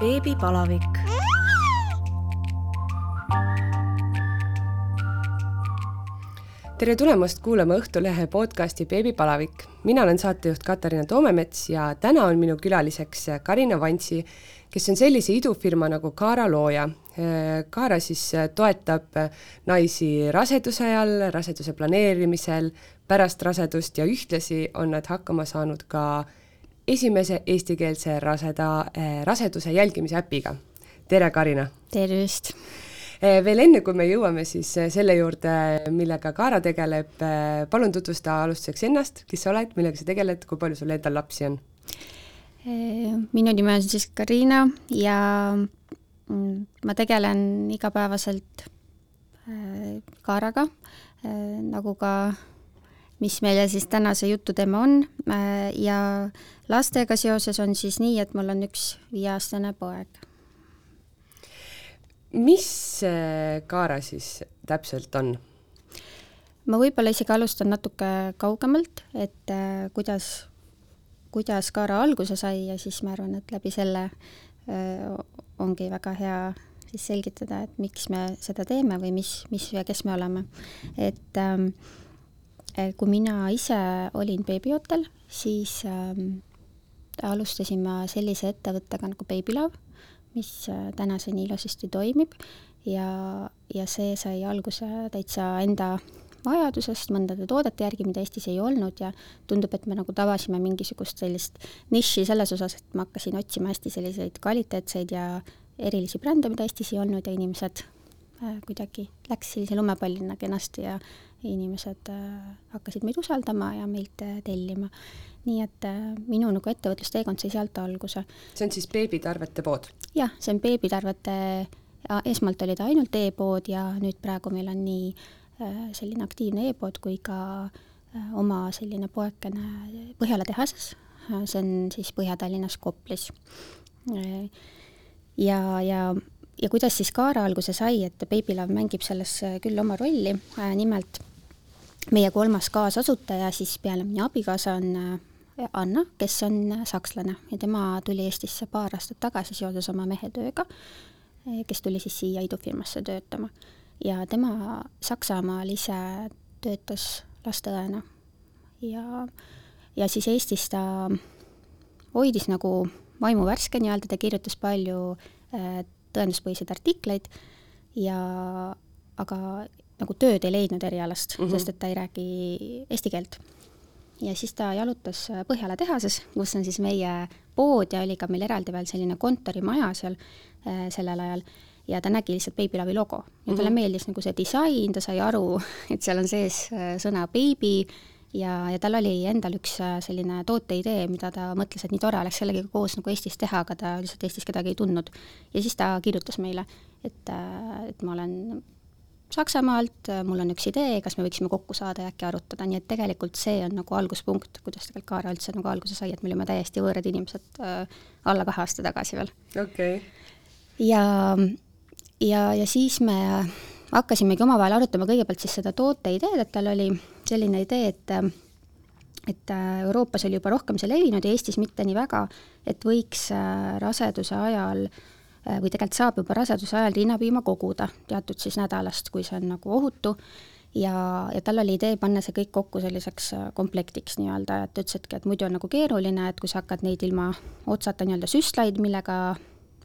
beebipalavik. tere tulemast kuulama Õhtulehe podcasti Beebipalavik. mina olen saatejuht Katariina Toomemets ja täna on minu külaliseks Karina Vantsi, kes on sellise idufirma nagu Kaara looja. Kaara siis toetab naisi raseduse ajal, raseduse planeerimisel, pärast rasedust ja ühtlasi on nad hakkama saanud ka esimese eestikeelse raseda, raseduse jälgimise äpiga. tere, Karina! tervist! veel enne, kui me jõuame siis selle juurde, millega Kaara tegeleb, palun tutvusta alustuseks ennast, kes sa oled, millega sa tegeled, kui palju sul endal lapsi on? minu nimi on siis Karina ja mm, ma tegelen igapäevaselt Kaaraga, nagu ka mis meile siis tänase jutu teema on ja lastega seoses on siis nii, et mul on üks viieaastane poeg. mis Kaara siis täpselt on? ma võib-olla isegi alustan natuke kaugemalt, et äh, kuidas, kuidas Kaara alguse sai ja siis ma arvan, et läbi selle äh, ongi väga hea siis selgitada, et miks me seda teeme või mis, mis ja kes me oleme. et ähm, kui mina ise olin beebiotel, siis ähm, alustasin ma sellise ettevõttega nagu Baby Love, mis äh, tänaseni ilusasti toimib. Ja, ja see sai alguse täitsa enda vajadusest, mõndade toodete järgi, mida Eestis ei olnud. Ja tundub, et me nagu tabasime mingisugust sellist nišši selles osas, et ma hakkasin otsima hästi selliseid kvaliteetseid ja erilisi brände, mida Eestis ei olnud. Ja inimesed äh, kuidagi läks sellise lumepallina kenasti ja inimesed äh, hakkasid meid usaldama ja meilt äh, tellima nii et äh, minu nagu ettevõtlusteekond sai sealt alguse. see on siis beebitarvete pood? jah, see on beebitarvete, esmalt oli ta ainult e-pood ja nüüd praegu meil on nii selline aktiivne e-pood kui ka oma selline poekene Põhjala tehases, see on siis Põhja-Tallinnas Koplis. ja, ja ja kuidas siis Kaara alguse sai, et Babylove mängib selles küll oma rolli, nimelt meie kolmas kaasasutaja siis peale minu abikaasa on Anna, kes on sakslane. Ja tema tuli Eestisse paar aastat tagasi seoses oma mehe tööga, kes tuli siis siia idufirmasse töötama. ja tema Saksamaal ise töötas lasteõena ja, ja siis Eestis ta hoidis nagu vaimu värske nii-öelda, ta kirjutas palju äh, tõenduspõhiseid artikleid. Ja aga nagu tööd ei leidnud erialast mm, -hmm. sest et ta ei räägi eesti keelt ja siis ta jalutas äh, Põhjala tehases, kus on siis meie pood ja oli ka meil eraldi veel selline kontorimaja seal äh, sellel ajal ja ta nägi lihtsalt Babylove'i logo ja talle mm -hmm. meeldis nagu see disain, ta sai aru, et seal on sees äh, sõna baby ja, ja tal oli endal üks äh, selline tooteidee, mida ta mõtles, et nii tore oleks sellegagi koos nagu Eestis teha, aga ta lihtsalt Eestis kedagi ei tundnud. ja siis ta kirjutas meile, et, et ma olen Saksamaalt, äh, mul on üks idee, kas me võiksime kokku saada ja äkki arutada, nii et tegelikult see on nagu alguspunkt, kuidas tegelikult Kaara üldse nagu alguse sai, et me olime täiesti võõrad inimesed äh, alla kahe aasta tagasi veel. okei okay.. ja, ja, ja siis me hakkasimegi omavahel arutama kõigepealt siis seda toote ideed, et tal oli selline idee, et et äh, Euroopas oli juba rohkem see levinud ja Eestis mitte nii väga, et võiks äh, raseduse ajal äh, Äh, või tegelikult saab juba raseduse ajal rinnapiima koguda teatud siis nädalast, kui see on nagu ohutu, ja, ja tal oli idee panna see kõik kokku selliseks äh, komplektiks nii-öelda, et ütlesidki, et muidu on nagu keeruline, et kui sa hakkad neid ilma otsata nii-öelda süstlaid, millega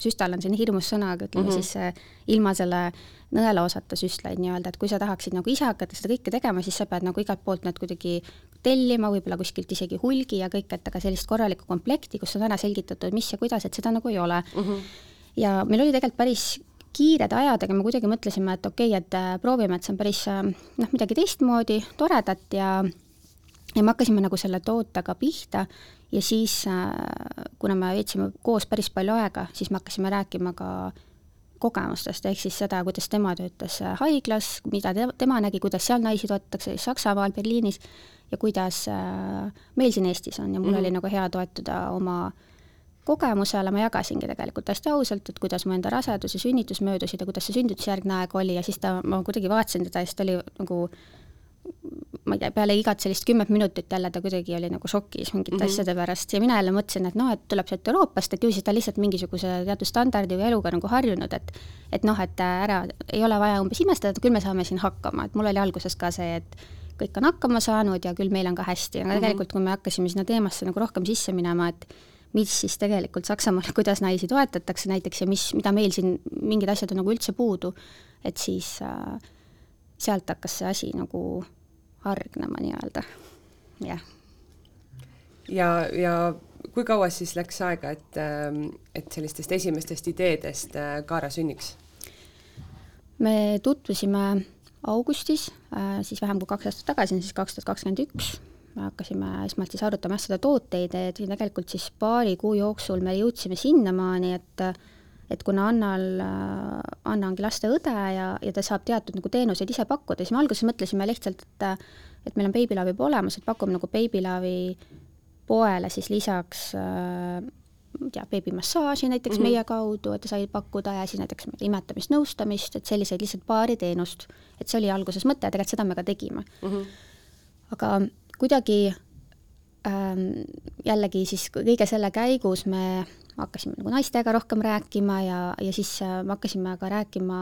süstal on selline hirmus sõna, aga ütleme mm -hmm. siis äh, ilma selle nõelaosata süstlaid nii-öelda, et kui sa tahaksid nagu ise hakata seda kõike tegema, siis sa pead nagu igalt poolt need kuidagi tellima, võib-olla kuskilt isegi hulgi ja kõik, et aga sellist korralikku komplekti, kus on ära selgitatud, mis ja kuidas, et seda nagu ei ole mm. -hmm ja meil oli tegelikult päris kiired ajad, aga me kuidagi mõtlesime, et okei okay,, et äh, proovime, et see on päris äh, noh, midagi teistmoodi, toredat ja ja me hakkasime nagu selle tootega pihta. Ja siis, äh, kuna me veetsime koos päris palju aega, siis me hakkasime rääkima ka kogemustest, ehk siis seda, kuidas tema töötas haiglas, mida te, tema nägi, kuidas seal naisi toetatakse, Saksamaal, Berliinis, ja kuidas meil siin Eestis on. Ja mul mm oli nagu hea toetuda oma äh, kogemusele ma jagasingi tegelikult hästi ausalt, et kuidas mu enda rasedus ja sünnitus möödusid ja kuidas see sünnitusjärgne aeg oli ja siis ta, ma kuidagi vaatasin teda ja siis ta oli nagu ma ei tea, peale igat sellist kümmet minutit jälle ta kuidagi oli nagu šokis mingite mm -hmm. asjade pärast ja mina jälle mõtlesin, et noh, et tuleb sealt Euroopast, et ju siis ta lihtsalt mingisuguse teatud standardi või eluga nagu harjunud, et et noh, et ära, ei ole vaja umbes imestada, et küll me saame siin hakkama, et mul oli alguses ka see, et kõik on hakkama saanud ja küll meil on ka hästi, aga mm -hmm. tegelikult kui me hakkasime sinna teemasse nagu rohkem sisse minema, et mis siis tegelikult Saksamaal, kuidas naisi toetatakse näiteks ja mis, mida meil siin, mingid asjad on nagu üldse puudu, et siis äh, sealt hakkas see asi nagu hargnema nii-öelda, jah. ja, ja kui kaua siis läks aega, et, ähm, et sellistest esimestest ideedest äh, Kaara sünniks? me tutvusime augustis, äh, siis vähem kui kaks aastat tagasi, siis kaks tuhat kakskümmend üks, me hakkasime esmalt siis arutama jah, seda tooteideed ja tegelikult siis paari kuu jooksul me jõudsime sinnamaani, et et kuna Annal, Anna ongi lasteõde ja, ja ta saab teatud nagu teenuseid ise pakkuda, siis me alguses mõtlesime lihtsalt, et et meil on beebilaev juba olemas, et pakume nagu beebilaevi poele siis lisaks äh, tea, beebimassaaži näiteks mm -hmm. meie kaudu, et ta sai pakkuda ja siis näiteks imetamist, nõustamist, et selliseid lihtsalt paari teenust. et see oli alguses mõte ja tegelikult seda me ka tegime mm. -hmm. aga kuidagi ähm, jällegi siis kõige selle käigus me hakkasime nagu naistega rohkem rääkima ja, ja siis äh, me hakkasime ka rääkima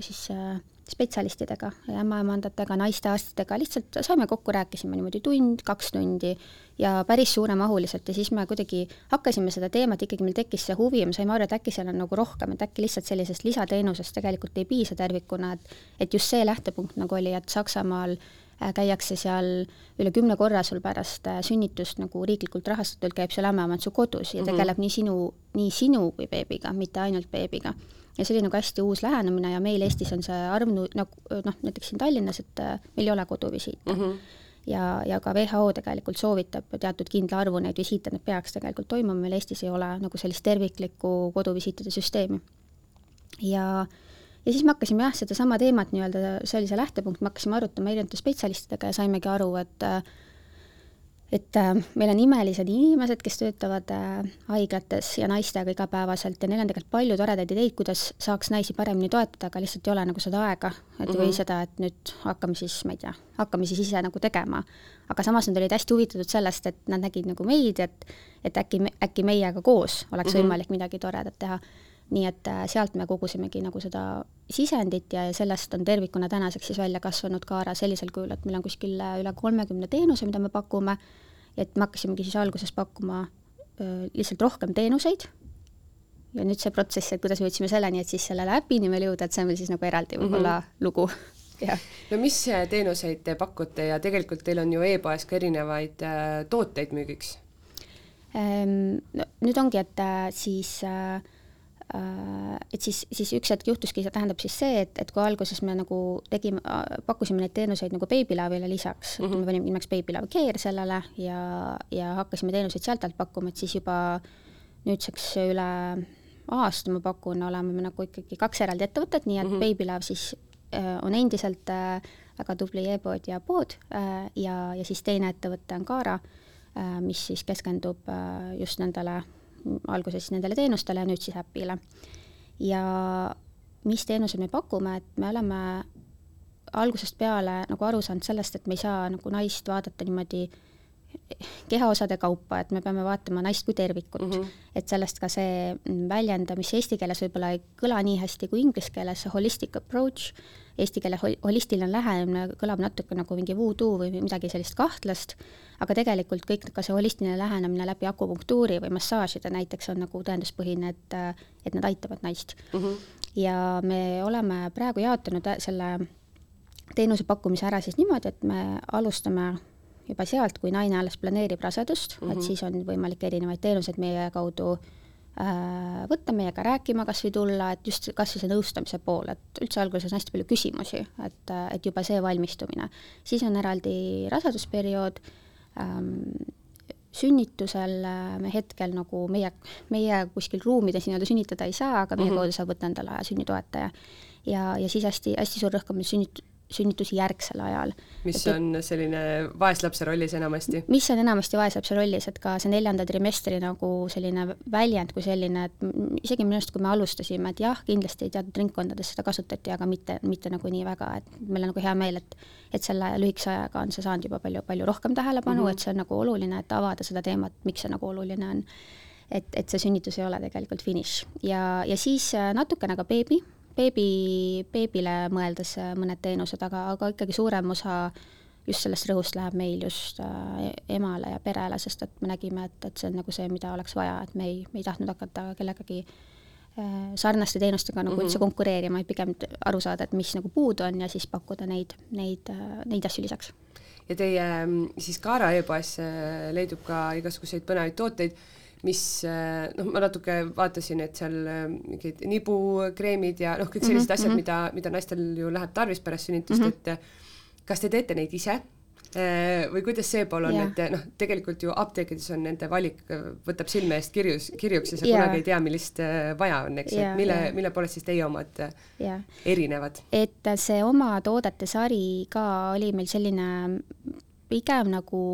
siis äh, spetsialistidega, ämmaemandatega, naistearstidega, lihtsalt saime kokku, rääkisime niimoodi tund, kaks tundi ja päris suuremahuliselt. Ja siis me kuidagi hakkasime seda teemat, ikkagi meil tekkis see huvi ja me saime aru, et äkki seal on nagu rohkem, et äkki lihtsalt sellisest lisateenusest tegelikult ei piisa tervikuna, et et just see lähtepunkt nagu oli, et Saksamaal äh, käiakse seal üle kümne korra sul pärast äh, sünnitust nagu riiklikult rahastatult, käib seal ämmaemand su kodus ja mhm. tegeleb mm -hmm. nii sinu, nii sinu kui beebiga, mitte ainult beebiga. ja see oli nagu hästi uus lähenemine ja meil Eestis on see arv nagu noh, näiteks siin Tallinnas, et äh, meil ei ole koduvisiite mm. -hmm ja, ja ka WHO tegelikult soovitab teatud kindla arvu neid visiite, need peaks tegelikult toimuma, meil Eestis ei ole nagu sellist terviklikku koduvisiitide süsteemi. ja äh, ja siis me hakkasime jah, sedasama teemat nii-öelda, see oli see lähtepunkt, me hakkasime arutama erinevate spetsialistidega ja saimegi aru, et et äh, meil on imelised inimesed, kes töötavad äh, haiglates ja naistega igapäevaselt ja neil on tegelikult palju toredaid ideid, kuidas saaks naisi paremini toetada, aga lihtsalt ei ole nagu seda aega, et mm -hmm. või mhm. seda, et nüüd hakkame siis, ma ei tea, hakkame siis ise nagu tegema. aga samas nad olid hästi huvitatud sellest, et nad nägid nagu meid, et et äkki, äkki meiega koos oleks mm -hmm. võimalik midagi toredat teha nii et äh, sealt me kogusimegi nagu seda sisendit ja sellest on tervikuna tänaseks siis välja kasvanud Kaara sellisel kujul, et meil on kuskil äh, üle kolmekümne teenuse, mida me pakume, et me hakkasimegi siis alguses pakkuma öö, lihtsalt rohkem teenuseid ja nüüd see protsess, et kuidas me jõudsime selleni, et siis sellele äpini veel jõuda, et see on veel siis nagu eraldi võib-olla mm -hmm. lugu jah. no mis teenuseid te pakute ja tegelikult teil on ju e-poes ka erinevaid äh, tooteid müügiks ehm,? No nüüd ongi, et äh, siis Äh, et siis, siis üks hetk juhtuski, see tähendab siis see, et, et kui alguses me nagu tegime, pakkusime neid teenuseid nagu beebilaevile lisaks mm, -hmm. me panime nimeks Babylav Care sellele ja, ja hakkasime teenuseid sealt alt pakkuma, et siis juba nüüdseks üle aasta ma pakun, oleme me nagu ikkagi kaks eraldi ettevõtet, nii et mm -hmm. Babylav siis äh, on endiselt äh, väga tubli e-pood ja pood äh, ja, ja siis teine ettevõte on Kaara äh,, mis siis keskendub äh, just nendele alguses siis nendele teenustele ja nüüd siis äpile. ja mis teenuseid me pakume, et me oleme algusest peale nagu aru saanud sellest, et me ei saa nagu naist vaadata niimoodi kehaosade kaupa, et me peame vaatama naist kui tervikut mm. -hmm. et sellest ka see väljend, mis eesti keeles võib-olla ei kõla nii hästi kui inglise keeles, holistic approach, eesti keele holistiline lähenemine kõlab natuke nagu mingi voodoo või midagi sellist kahtlast, aga tegelikult kõik ka see holistiline lähenemine läbi akupunktuuri või massaažide näiteks on nagu tõenduspõhine, et, et need aitavad naist mm. -hmm. ja me oleme praegu jaotanud selle teenuse pakkumise ära siis niimoodi, et me alustame juba sealt, kui naine alles planeerib rasedust mm, -hmm. et mhm. siis on võimalik erinevaid teenuseid meie kaudu äh, võtta meiega rääkima, kas või tulla, et just kas või see nõustamise pool, et üldse alguses on hästi palju küsimusi, et, et juba see valmistumine. siis on eraldi rasedusperiood ähm,, sünnitusel äh, me hetkel nagu meie, meie kuskil ruumides nii-öelda sünnitada ei saa, aga meie mm -hmm. kaudu saab võtta endale sünnitoetaja. ja, ja siis hästi, hästi suur rõhk on meil sünnit-, sünnitusjärgsel ajal. mis et, on selline vaeslapse rollis enamasti? mis on enamasti vaeslapse rollis, et ka see neljanda trimestri nagu selline väljend kui selline, et isegi minu arust, kui me alustasime, et jah, kindlasti teatud ringkondades seda kasutati, aga mitte, mitte nagu nii väga, et meil on nagu hea meel, et et selle lühikese ajaga on see saanud juba palju, palju rohkem tähelepanu mm, -hmm. et see on nagu oluline, et avada seda teemat, miks see nagu oluline on. et, et see sünnitus ei ole tegelikult finiš ja, ja siis äh, natukene ka beebi beebi, beebile mõeldes äh, mõned teenused, aga, aga ikkagi suurem osa just sellest rõhust läheb meil just äh, emale ja perele, sest et me nägime, et, et see on nagu see, mida oleks vaja, et me ei, me ei tahtnud hakata kellegagi äh, sarnaste teenustega nagu mm -hmm. üldse konkureerima, vaid pigem aru saada, et mis nagu puudu on ja siis pakkuda neid, neid, neid asju lisaks. ja teie mm, siis Kaara e-poes leidub ka igasuguseid põnevaid tooteid mis eh, noh, ma natuke vaatasin, et seal eh, mingid nibukreemid ja noh, kõik sellised mm -hmm. asjad, mhm. mida, mida naistel ju läheb tarvis pärast sünnitust mm, -hmm. et eh, kas te teete neid ise? või kuidas see pool on, et noh, tegelikult ju apteekides on nende valik, võtab silme eest kirjus, kirjuks ja sa yeah. kunagi ei tea, millist vaja on, eks et mille mille poolest siis teie omad yeah. erinevad? et see oma toodete sari ka oli meil selline pigem nagu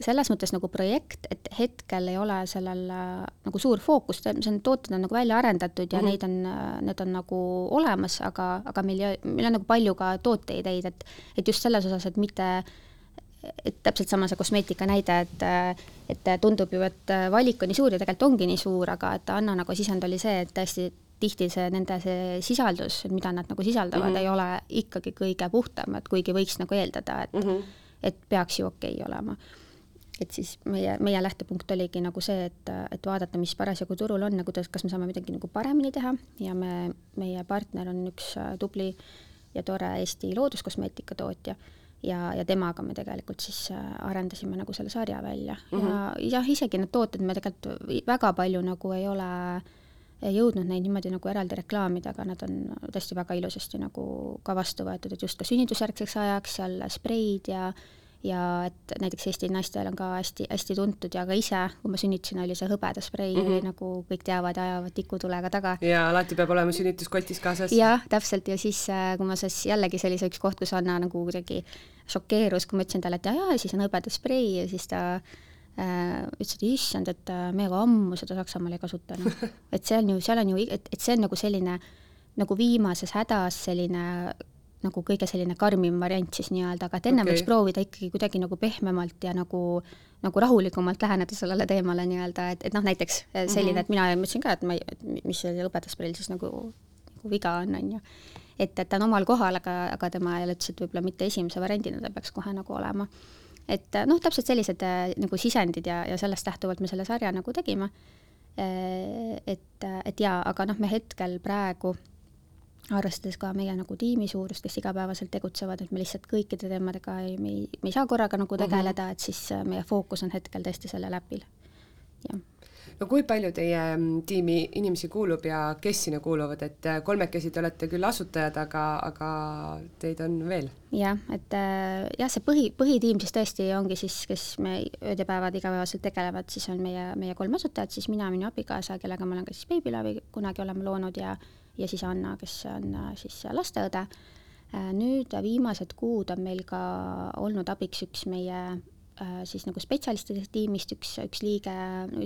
selles mõttes nagu projekt, et hetkel ei ole sellel äh, nagu suur fookus, see on, tooted on nagu välja arendatud ja mm -hmm. neid on, äh, need on nagu olemas, aga, aga meil, meil on nagu palju ka tooteideid, et et just selles osas, et mitte et täpselt sama see kosmeetika näide, et et tundub ju, et valik on nii suur ja tegelikult ongi nii suur, aga et Anna nagu sisend oli see, et tõesti tihti see nende see sisaldus, mida nad nagu sisaldavad mm, -hmm. ei ole ikkagi kõige puhtam, et kuigi võiks nagu eeldada, et mm -hmm. et peaks ju okei okay olema et siis meie, meie lähtepunkt oligi nagu see, et, et vaadata, mis parasjagu turul on ja kuidas, kas me saame midagi nagu paremini teha ja me, meie partner on üks äh, tubli ja tore Eesti looduskosmeetika tootja ja, ja temaga me tegelikult siis äh, arendasime nagu selle sarja välja mm -hmm. ja mhm. jah, isegi need tooted me tegelikult väga palju nagu ei ole jõudnud neid niimoodi nagu eraldi reklaamida, aga nad on tõesti väga ilusasti nagu ka vastu võetud, et just ka sünnitusjärgseks ajaks seal spreid ja ja et näiteks Eesti naistel on ka hästi-hästi tuntud ja ka ise, kui ma sünnitasin, oli see hõbedasprei mm, -hmm. nagu kõik teavad ja ajavad tikutulega taga. ja alati peab olema sünnituskotis kaasas. jah, täpselt ja siis, äh, kui ma siis jällegi see oli see üks koht, kus Anna nagu kuidagi šokeerus, kui ma ütlesin talle, et jaa, siis on hõbedasprei ja siis ta äh, ütles, et issand, et äh, me juba ammu seda Saksamaal ei kasutanud. et see on ju, seal on ju, et, et see on nagu selline nagu viimases hädas selline nagu kõige selline karmim variant siis nii-öelda, aga et ennem okay. võiks proovida ikkagi kuidagi nagu pehmemalt ja nagu, nagu rahulikumalt läheneda sellele teemale nii-öelda, et, et noh, näiteks selline mm, -hmm. et mina mõtlesin ka, et ma ei, mis selle õpetajasprillil siis nagu, nagu viga on, on ju. et, et ta on omal kohal, aga, aga tema jälle ütles, et võib-olla mitte esimese variandina ta peaks kohe nagu olema. et noh, täpselt sellised äh, nagu sisendid ja, ja sellest lähtuvalt me selle sarja nagu tegime. Et, et jaa, aga noh, me hetkel praegu arvestades ka meie nagu tiimi suurust, kes igapäevaselt tegutsevad, et me lihtsalt kõikide teemadega ei, me ei, me ei saa korraga nagu mhm. tegeleda et siis äh, meie fookus on hetkel tõesti sellel äpil, jah no kui palju teie mm, tiimi inimesi kuulub ja kes sinna kuuluvad, et äh, kolmekesi te olete küll asutajad, aga, aga teid on veel? jah, et äh, jah, see põhi, põhitiim siis tõesti ongi siis, kes me ööd ja päevad igapäevaselt tegelevad, siis on meie, meie kolm asutajat, siis mina, minu abikaasa, kellega ma olen ka siis Babylove'i kunagi oleme loonud ja ja siis Anna, kes on äh, siis lasteõde. Äh, nüüd viimased kuud on meil ka olnud abiks üks meie äh, siis nagu spetsialistide tiimist üks, üks liige,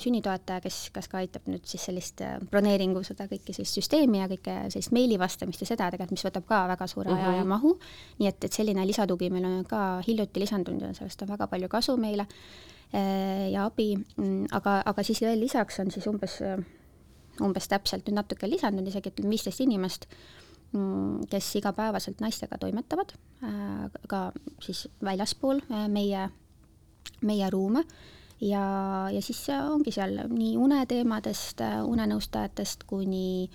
sünnitoetaja, kes, kes ka aitab nüüd siis sellist broneeringu, seda kõike sellist süsteemi ja kõike sellist meili vastamist ja seda tegelikult, mis võtab ka väga suure aja mm -hmm. ja mahu. nii et, et selline lisatugi meil on ka hiljuti lisandunud ja sellest on väga palju kasu meile ja abi, mm, aga, aga siis veel lisaks on siis umbes umbes täpselt nüüd natuke lisandunud, isegi ütleme viisteist inimest, mm, kes igapäevaselt naistega toimetavad, äh, ka siis väljaspool äh, meie, meie ruume ja, ja siis ongi seal nii uneteemadest, äh, unenõustajatest kuni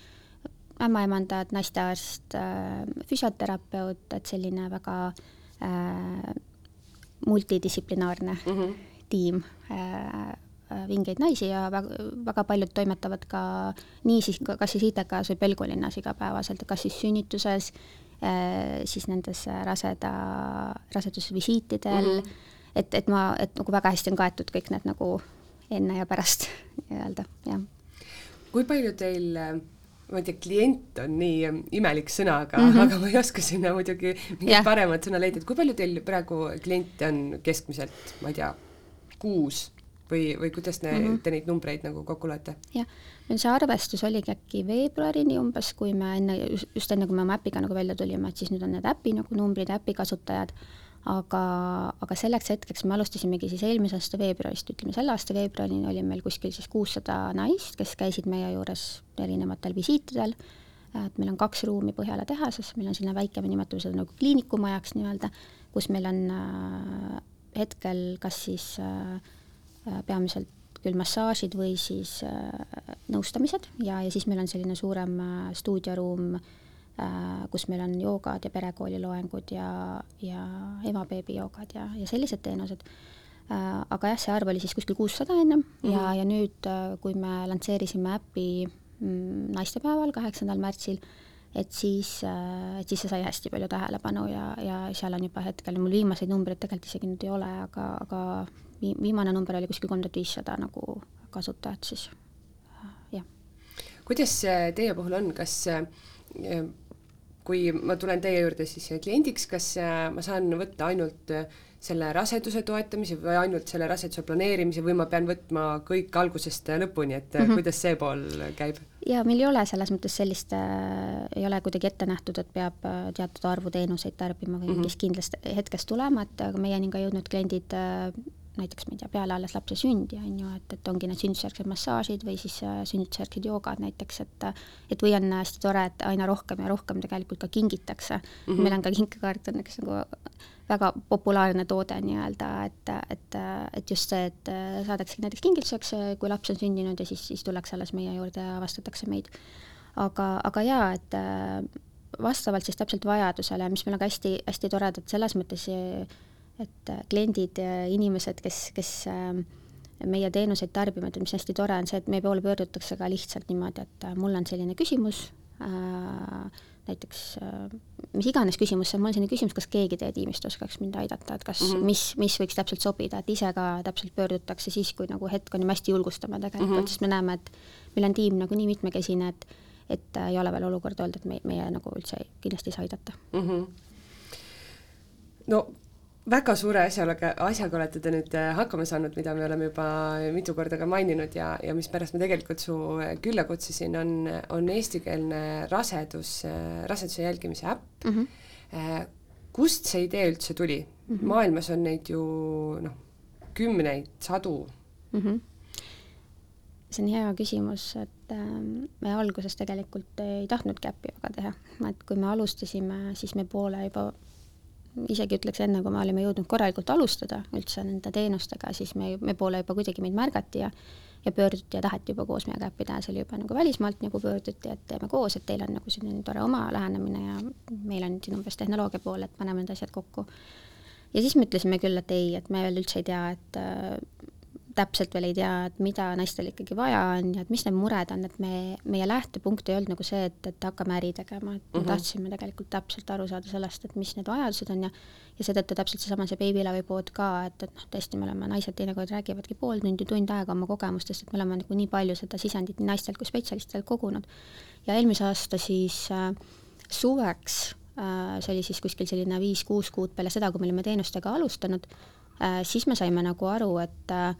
ämmaemandad, naistearst, füsioterapeut, et selline väga äh, multidistsiplinaarne mm -hmm. tiim äh, Äh, vingeid naisi ja väga, väga paljud toimetavad ka nii siis, kas siis ITK-s või Pelgulinnas igapäevaselt, kas siis sünnituses, äh, siis nendes raseda, rasedusvisiitidel mm, -hmm. et, et ma, et nagu väga hästi on kaetud kõik need nagu enne ja pärast nii-öelda, jah. kui palju teil äh, ma ei tea, klient on nii imelik sõna, aga mm, -hmm. aga ma ei oska sinna muidugi mingit yeah. paremat sõna leida, et kui palju teil praegu kliente on keskmiselt, ma ei tea, kuus või, või kuidas ne, mm -hmm. te neid numbreid nagu kokku loete? jah, meil see arvestus oligi äkki veebruarini umbes, kui me enne, just enne, kui me oma äpiga nagu välja tulime, et siis nüüd on need äpi nagu numbrid, äpi kasutajad aga, aga selleks hetkeks me alustasimegi siis eelmise aasta veebruarist, ütleme selle aasta veebruarini oli meil kuskil siis kuussada naist, kes käisid meie juures erinevatel visiitidel, et meil on kaks ruumi Põhjala tehases, meil on selline väike, me nimetame seda nagu kliinikumajaks nii-öelda, kus meil on äh, hetkel kas siis äh, peamiselt küll massaažid või siis äh, nõustamised ja, ja siis meil on selline suurem äh, stuudioruum äh, Äh, kus meil on joogad ja perekooli loengud ja, ja ema-beebi joogad ja, ja sellised teenused. Äh, aga jah, see arv oli siis kuskil kuussada ennem mm -hmm. ja, ja nüüd, äh, kui me lansseerisime äpi mm, naistepäeval, kaheksandal märtsil, et siis, et siis see sai hästi palju tähelepanu ja, ja seal on juba hetkel, mul viimaseid numbreid tegelikult isegi nüüd ei ole, aga, aga viimane number oli kuskil kolm tuhat viissada nagu kasutajat siis, jah. kuidas teie puhul on, kas kui ma tulen teie juurde siis kliendiks, kas äh, ma saan võtta ainult selle raseduse toetamise või ainult selle raseduse planeerimise või ma pean võtma kõik algusest lõpuni, et mm -hmm. kuidas see pool käib? jaa, meil ei ole selles mõttes sellist äh,, ei ole kuidagi ette nähtud, et peab teatud arvu teenuseid tarbima või mm -hmm. mingist kindlast hetkest tulema, et aga meieni ka jõudnud kliendid äh, näiteks ma ei tea, peale alles lapse sündi, on ju, et, et ongi need sünnitusjärgsed massaažid või siis äh, sünnitusjärgsed joogad näiteks, et et või on hästi tore, et aina rohkem ja rohkem tegelikult ka kingitakse mm. -hmm. meil on ka kinkekaart on üks nagu väga populaarne toode nii-öelda, et, et, et just see, et äh, saadaksegi näiteks kingituseks, äh, kui laps on sündinud ja siis, siis tullakse alles meie juurde ja avastatakse meid. aga, aga jaa, et vastavalt siis täpselt vajadusele, mis meil on ka hästi, hästi toredad selles mõttes et äh, kliendid inimesed, kes, kes ähm, meie teenuseid tarbivad mis hästi tore on see, et meie poole pöördutakse ka lihtsalt niimoodi, et äh, mul on selline küsimus äh,, näiteks äh, mis iganes küsimus see on, mul selline küsimus, kas keegi teie tiimist oskaks mind aidata, et kas mm, -hmm. mis, mis võiks täpselt sobida, et ise ka täpselt pöördutakse siis, kui nagu hetk on ja me hästi julgustame tegelikult mm, -hmm. sest me näeme, et meil on tiim nagu nii mitmekesine, et et äh, ei ole veel olukorda olnud, et me, meie nagu üldse kindlasti ei saa aidata mm. -hmm. no väga suure asjaga, asjaga olete te nüüd äh, hakkama saanud, mida me oleme juba mitu korda ka maininud ja, ja mispärast ma tegelikult su äh, külla kutsusin, on, on eestikeelne rasedus, äh, raseduse jälgimise äpp mm. -hmm. kust see idee üldse tuli mm? -hmm. maailmas on neid ju noh, kümneid, sadu mm. -hmm. see on hea küsimus, et äh, me alguses tegelikult ei tahtnudki äppi väga teha, et kui me alustasime, siis me poole juba isegi ütleks enne, kui me olime jõudnud korralikult alustada üldse nende teenustega, siis me, me poole juba kuidagi meid märgati ja ja pöörduti ja taheti juba koos meiega äppi teha, see oli juba nagu välismaalt nagu pöörduti, et teeme koos, et teil on nagu selline tore oma lähenemine ja meil on siin umbes tehnoloogia pool, et paneme need asjad kokku. ja siis me ütlesime küll, et ei, et me veel üldse ei tea, et täpselt veel ei tea, et mida naistel ikkagi vaja on ja et mis need mured on, et me, meie lähtepunkt ei olnud nagu see, et, et hakkame äri tegema, et mm -hmm. me tahtsime tegelikult täpselt aru saada sellest, et mis need vajadused on ja ja seetõttu täpselt seesama see Babylove'i pood ka, et, et noh, tõesti, me oleme, naised teinekord räägivadki pool tundi, tund aega oma kogemustest, et me oleme nagu nii palju seda sisendit nii naistelt kui spetsialistidelt kogunud. ja eelmise aasta siis äh, suveks äh,, see oli siis kuskil selline viis-kuus kuud peale seda, kui me olime teenustega alustanud äh,, siis me saime nagu aru, et äh,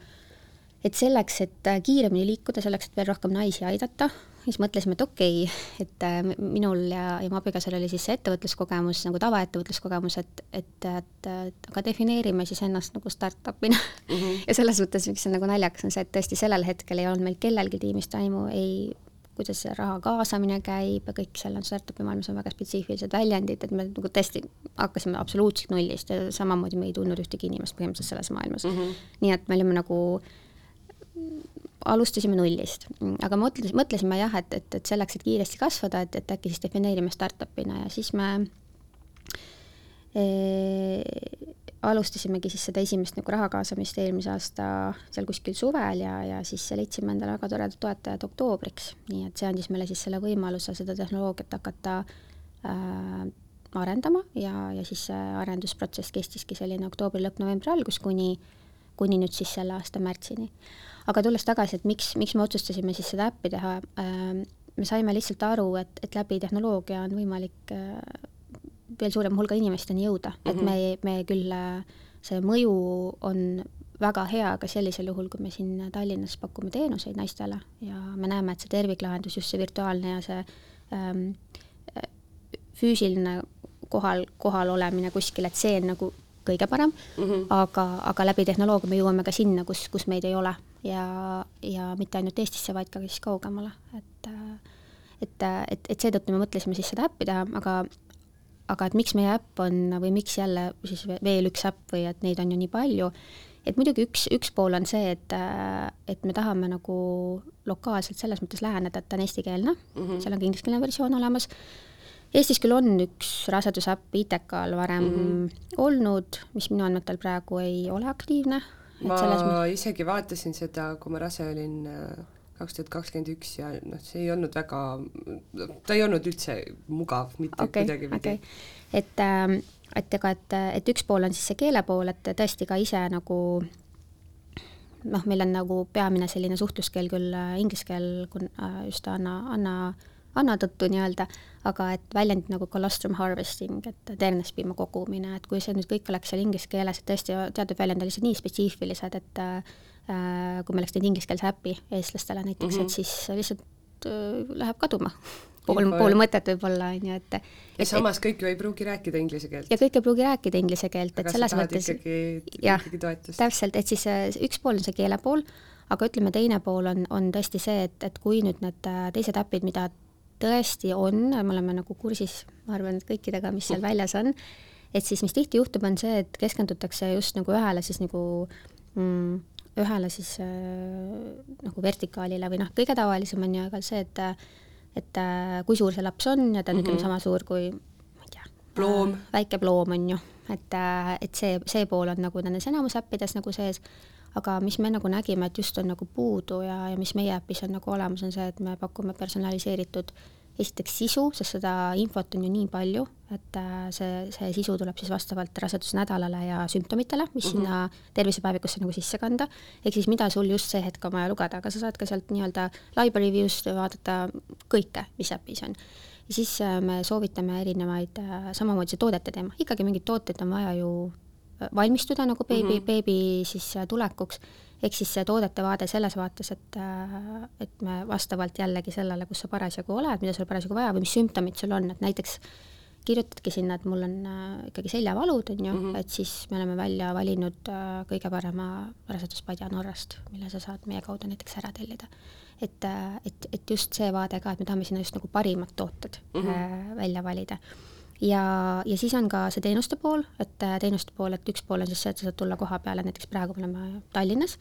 et selleks, et äh, kiiremini liikuda, selleks, et veel rohkem naisi aidata, siis mõtlesime, et okei okay,, et äh, minul ja, ja mu abikaasal oli siis see ettevõtluskogemus nagu tavaettevõtluskogemus, et, et, et, et aga defineerime siis ennast nagu startup'ina mm. -hmm. ja selles mõttes, miks see nagu naljakas, on see, et tõesti sellel hetkel ei olnud meil kellelgi tiimist aimu, ei kuidas see raha kaasamine käib ja kõik seal on startup'i maailmas on väga spetsiifilised väljendid, et me nagu tõesti hakkasime absoluutselt nullist ja samamoodi me ei tundnud ühtegi inimest põhimõtteliselt selles maailmas mm. -hmm. nii et me olime nagu alustasime nullist, aga mõtles, mõtlesime jah, et, et, et selleks, et kiiresti kasvada, et, et äkki siis defineerime startup'ina ja siis me e, alustasimegi siis seda esimest nagu raha kaasamist eelmise aasta seal kuskil suvel ja, ja siis leidsime endale väga toredad toetajad oktoobriks, nii et see andis meile siis selle võimaluse seda tehnoloogiat hakata äh, arendama ja, ja siis see arendusprotsess kestiski selline oktoobri lõpp, novembri algus kuni, kuni nüüd siis selle aasta märtsini aga tulles tagasi, et miks, miks me otsustasime siis seda äppi teha äh,, me saime lihtsalt aru, et, et läbi tehnoloogia on võimalik äh, veel suurema hulga inimesteni jõuda mm, -hmm. et me, me küll, äh, see mõju on väga hea ka sellisel juhul, kui me siin Tallinnas pakume teenuseid naistele ja me näeme, et see terviklahendus, just see virtuaalne ja see ähm, füüsiline kohal, kohal olemine kuskil, et see on nagu kõige parem mm, -hmm. aga, aga läbi tehnoloogia me jõuame ka sinna, kus, kus meid ei ole ja, ja mitte ainult Eestisse, vaid ka siis kaugemale, et et, et, et seetõttu me mõtlesime siis seda äppi teha, aga aga et miks meie äpp on või miks jälle siis veel üks äpp või et neid on ju nii palju, et muidugi üks, üks pool on see, et, et me tahame nagu lokaalselt selles mõttes läheneda, et ta on eestikeelne mm, -hmm. seal on ka ingliskeelne versioon olemas Eestis küll on üks rasedusäpp ITK-l varem mm -hmm. olnud, mis minu andmetel praegu ei ole aktiivne. Ma mõttes... isegi vaatasin seda, kui ma rase olin äh, kaks tuhat kakskümmend üks ja noh, see ei olnud väga, ta ei olnud üldse mugav mitte okay, kuidagipidi. okay.. et, ähm, et ega, et, et üks pool on siis see keele pool, et tõesti ka ise nagu noh, meil on nagu peamine selline suhtluskeel küll äh, inglise keel, äh, just Anna, Anna anna tõttu nii-öelda, aga et väljendid nagu colostrum harvesting, et ternespiima kogumine, et kui see nüüd kõik oleks seal inglise keeles, et tõesti teatud väljend on lihtsalt nii spetsiifilised, et äh, kui me oleks teinud ingliskeelse äpi eestlastele näiteks mm, -hmm. et siis lihtsalt äh, läheb kaduma pool, pool mõtet võib-olla, on ju, et ja samas kõik ju ei pruugi rääkida inglise keelt. ja kõik ei pruugi rääkida inglise keelt, et selles mõttes jah, täpselt, et siis äh, üks pool on see keele pool, aga ütleme, teine pool on, on tõesti see, et, et kui nüüd need äh, teised äpid, mida tõesti on, me oleme nagu kursis, ma arvan, et kõikidega, mis seal väljas on, et siis mis tihti juhtub, on see, et keskendutakse just nagu ühele siis nagu mm, ühele siis äh, nagu vertikaalile või noh, kõige tavalisem on ju aga see, et et äh, kui suur see laps on ja ta on mm -hmm. ütleme sama suur kui ma ei tea, ploom äh,, väike ploom on ju, et äh,, et see, see pool on nagu nendes enamus äppides nagu sees, aga mis me nagu nägime, et just on nagu puudu ja, ja mis meie äpis on nagu olemas, on see, et me pakume personaliseeritud esiteks sisu, sest seda infot on ju nii palju, et äh, see, see sisu tuleb siis vastavalt rasedusnädalale ja sümptomitele, mis mm -hmm. sinna tervisepäevikusse nagu sisse kanda, ehk siis mida sul just see hetk on vaja lugeda, aga sa saad ka sealt nii-öelda library view'st vaadata kõike, mis äpis on. ja siis äh, me soovitame erinevaid, äh, samamoodi see toodete teema, ikkagi mingeid tooteid on vaja ju valmistuda nagu beebi mm, -hmm. beebi siis tulekuks, ehk siis see toodete vaade selles vaates, et, et me vastavalt jällegi sellele, kus sa parasjagu oled, mida sul parasjagu vaja või mis sümptomid sul on, et näiteks kirjutadki sinna, et mul on äh, ikkagi seljavalud, on ju mm, -hmm. et siis me oleme välja valinud äh, kõige parema raseduspadja Norrast, mille sa saad meie kaudu näiteks ära tellida. et, äh, et, et just see vaade ka, et me tahame sinna just nagu parimad tooted mm -hmm. välja valida ja, ja siis on ka see teenuste pool, et äh, teenuste pool, et üks pool on siis see, et sa saad tulla koha peale, näiteks praegu me oleme Tallinnas,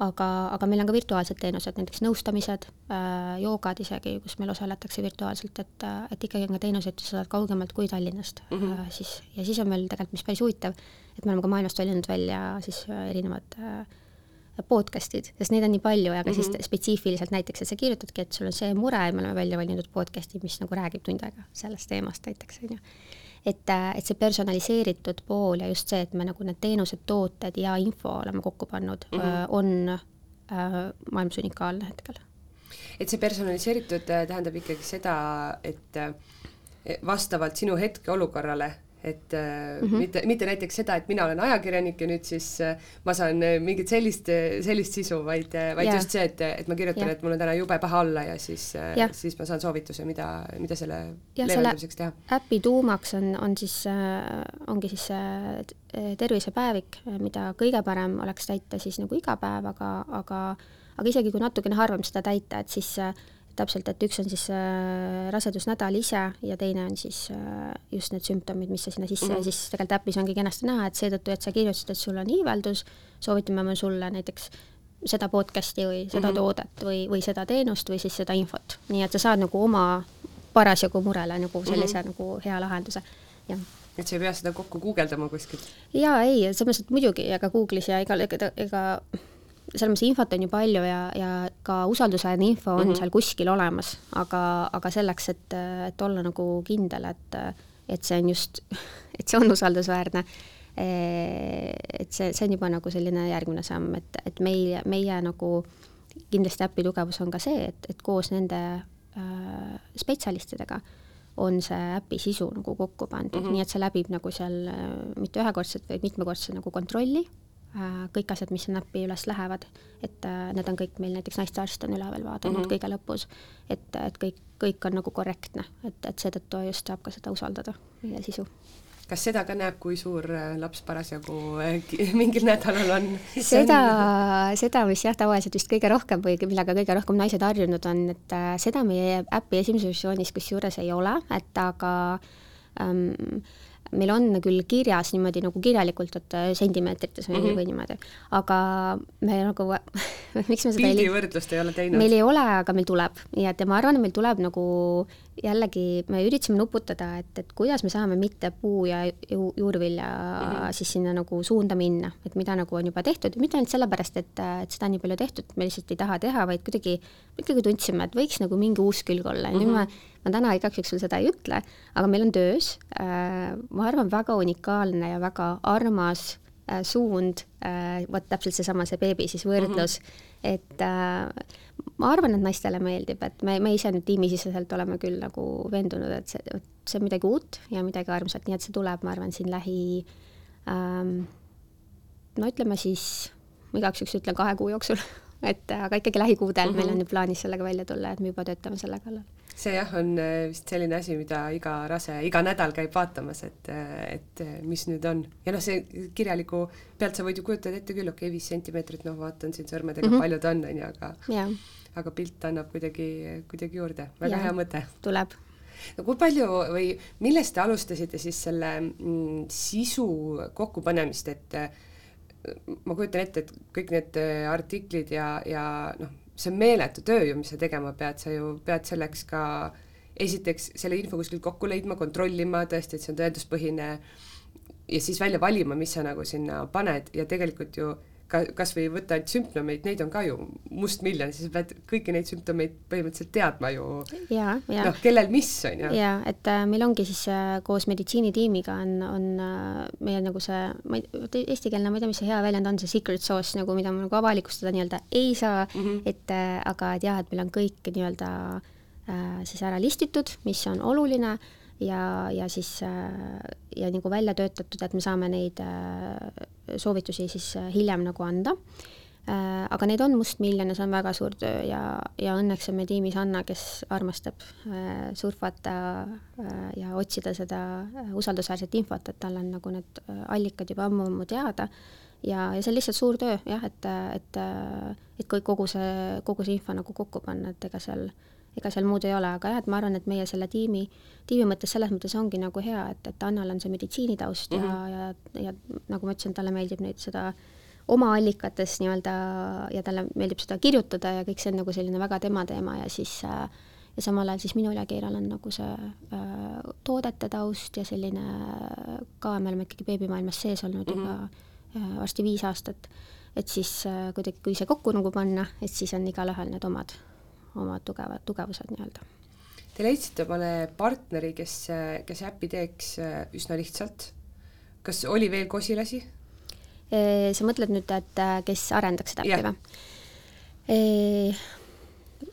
aga, aga meil on ka virtuaalsed teenused, näiteks nõustamised äh,, joogad isegi, kus meil osaletakse virtuaalselt, et, äh, et ikkagi on ka teenuseid, sa saad kaugemalt kui Tallinnast mm, -hmm. siis ja siis on meil tegelikult, mis päris huvitav, et me oleme ka maailmast valinud välja siis erinevad äh, podcast'id, sest neid on nii palju ja ka mm -hmm. siis mhm. spetsiifiliselt näiteks, et sa kirjutadki, et sul on see mure ja me oleme välja valinud podcast'i, mis nagu räägib tund aega sellest teemast näiteks, on ju. et, äh, et see personaliseeritud pool ja just see, et me nagu need teenused, tooted ja info oleme kokku pannud mm, -hmm. on äh, maailmas unikaalne hetkel. et see personaliseeritud äh, tähendab ikkagi seda, et vastavalt sinu hetkeolukorrale et mm -hmm. mitte, mitte näiteks seda, et mina olen ajakirjanik ja nüüd siis äh, ma saan äh, mingit sellist, sellist sisu, vaid, vaid yeah. just see, et, et ma kirjutan yeah., et mul on täna jube paha olla ja siis yeah., siis ma saan soovituse, mida, mida selle ja, leevendamiseks teha. äpi tuumaks on, on siis, ongi siis see tervisepäevik, mida kõige parem oleks täita siis nagu iga päev, aga, aga aga isegi kui natukene harvem seda täita, et siis täpselt, et üks on siis äh, rasedusnädal ise ja teine on siis äh, just need sümptomid, mis sa sinna sisse mm -hmm. ja mhm. siis tegelikult äpis ongi kenasti näha, et seetõttu, et sa kirjutasid, et sul on iiveldus, soovitame me sulle näiteks seda podcast'i või seda mm -hmm. toodet või, või seda teenust või siis seda infot, nii et sa saad nagu oma parasjagu murele nagu sellise mm -hmm. nagu hea lahenduse, jah et sa ei pea seda kokku guugeldama kuskilt? jaa, ei, selles mõttes, et muidugi, aga Google'is ja igal, ega, ega selles mõttes infot on ju palju ja, ja ka usaldusväärne info on mm -hmm. seal kuskil olemas, aga, aga selleks, et, et olla nagu kindel, et, et see on just, et see on usaldusväärne, et see, see on juba nagu selline järgmine samm, et, et meil, meie nagu kindlasti äpi tugevus on ka see, et, et koos nende äh, spetsialistidega on see äpi sisu nagu kokku pandud mm, -hmm. nii et see läbib nagu seal äh, mitte ühekordset, vaid mitmekordse nagu kontrolli kõik asjad, mis sinna äppi üles lähevad, et äh, need on kõik meil näiteks naistearst on üle veel vaadanud mm -hmm. kõige lõpus, et, et kõik, kõik on nagu korrektne, et, et seetõttu just saab ka seda usaldada, meie sisu kas seda ka näeb, kui suur äh, laps parasjagu äh, mingil nädalal on? seda, seda, mis jah, tavaliselt vist kõige rohkem või millega kõige rohkem naised harjunud on, et äh, seda meie äpi esimeses versioonis kusjuures ei ole, et aga ähm, meil on küll kirjas niimoodi nagu kirjalikult, et sentimeetrites või mm, -hmm. või niimoodi, aga me nagu miks me seda pildivõrdlust ei ole teinud? meil ei ole, aga meil tuleb ja et ja ma arvan, et meil tuleb nagu jällegi, me üritasime nuputada, et, et kuidas me saame mitte puu- ja ju, juurvilja mm -hmm. siis sinna nagu suunda minna, et mida nagu on juba tehtud mitte ainult sellepärast, et, et seda on nii palju tehtud, me lihtsalt ei taha teha, vaid kuidagi, ikkagi tundsime, et võiks nagu mingi uus külg olla ja mm -hmm. nüüd ma ma täna igaks juhuks veel seda ei ütle, aga meil on töös äh,, ma arvan, väga unikaalne ja väga armas äh, suund äh,, vot täpselt seesama, see beebi siis võrdlus mm, -hmm. et äh, ma arvan, et naistele meeldib, et me, me ise nüüd tiimisiseselt oleme küll nagu veendunud, et see, see on midagi uut ja midagi armsat, nii et see tuleb, ma arvan, siin lähi ähm, no ütleme siis, ma igaks juhuks ütlen kahe kuu jooksul et aga ikkagi lähikuudel mm -hmm. meil on ju plaanis sellega välja tulla, et me juba töötame selle kallal see jah, on äh, vist selline asi, mida iga rase iga nädal käib vaatamas, et, äh, et äh, mis nüüd on. ja noh, see kirjaliku pealt sa võid ju kujutada ette küll, okei okay,, viis sentimeetrit, noh, vaatan siin sõrmedega mm, -hmm. palju ta on, on ju, aga yeah. aga pilt annab kuidagi, kuidagi juurde, väga yeah. hea mõte. tuleb no kui palju või millest te alustasite siis selle mm, sisu kokkupanemist, et ma kujutan ette, et kõik need artiklid ja, ja noh, see on meeletu töö ju, mis sa tegema pead, sa ju pead selleks ka esiteks selle info kuskilt kokku leidma, kontrollima tõesti, et see on tõenduspõhine ja siis välja valima, mis sa nagu sinna paned ja tegelikult ju ka kas või võtta ainult sümptomeid, neid on ka ju mustmiljon, siis sa pead kõiki neid sümptomeid põhimõtteliselt teadma ju. noh, kellel mis on ju. ja et äh, meil ongi siis äh, koos meditsiinitiimiga on, on äh, meie nagu see, ma ei, eestikeelne, ma ei tea, mis see hea väljend on, see secret sauce nagu, mida ma nagu avalikustada nii-öelda ei saa mm, -hmm. et äh, aga et jah, et meil on kõik nii-öelda äh, siis ära listitud, mis on oluline ja, ja siis ja nagu välja töötatud, et me saame neid äh, soovitusi siis äh, hiljem nagu anda. Äh, aga neid on mustmiljon ja see on väga suur töö ja, ja õnneks on meil tiimis Anna, kes armastab surfata ja otsida seda usaldusväärset infot, et tal on nagu need allikad juba ammu-ammu teada ja, ja see on lihtsalt suur töö jah, et, et, et kõik kogu see, kogu see info nagu kokku panna, et ega seal äh, ega seal muud ei ole, aga jah, et ma arvan, et meie selle tiimi, tiimi mõttes selles mõttes ongi nagu hea, et, et Annal on see meditsiinitaust mm -hmm. ja, ja, ja nagu ma ütlesin, talle meeldib nüüd seda oma allikates nii-öelda ja talle meeldib seda kirjutada ja kõik see on nagu selline väga tema teema ja siis äh, ja samal ajal siis minul ja Keiral on nagu see äh, toodete taust ja selline ka, me oleme ikkagi beebimaailmas sees olnud mm -hmm. juba äh, varsti viis aastat, et siis äh, kuidagi, kui see kokku nagu panna, et siis on igalühel need omad oma tugevad, tugevused nii-öelda. Te leidsite omale partneri, kes, kes äppi teeks äh, üsna lihtsalt. kas oli veel kosilasi? sa mõtled nüüd, et äh, kes arendaks seda äppi või?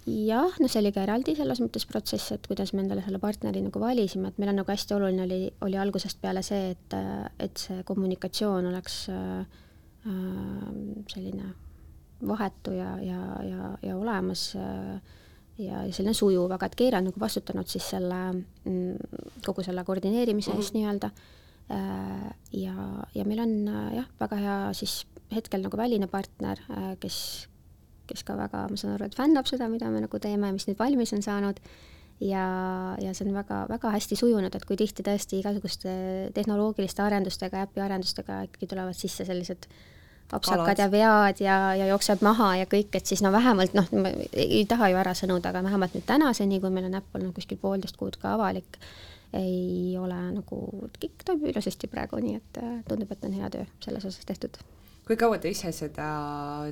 jah, no see oli ka eraldi selles mõttes protsess, et kuidas me endale selle partneri nagu valisime, et meil on nagu hästi oluline oli, oli algusest peale see, et, et see kommunikatsioon oleks äh, selline vahetu ja, ja, ja, ja olemas äh, ja, ja selline sujuv, aga et Keira on nagu vastutanud siis selle mm, kogu selle koordineerimise eest mm -hmm. nii-öelda. Äh, ja, ja meil on äh, jah, väga hea siis hetkel nagu väline partner, kes, kes ka väga, ma saan aru, et fännab seda, mida me nagu teeme, mis nüüd valmis on saanud ja, ja see on väga-väga hästi sujunud, et kui tihti tõesti igasuguste tehnoloogiliste arendustega, äpi arendustega ikkagi tulevad sisse sellised äh, apsakad ja vead ja, ja jookseb maha ja kõik, et siis no vähemalt noh, ma ei taha ju ära sõnuda, aga vähemalt nüüd tänaseni, kui meil on äpp olnud kuskil poolteist kuud ka avalik, ei ole nagu, kõik toimib ilusasti praegu, nii et äh, tundub, et on hea töö selles osas tehtud. kui kaua te ise seda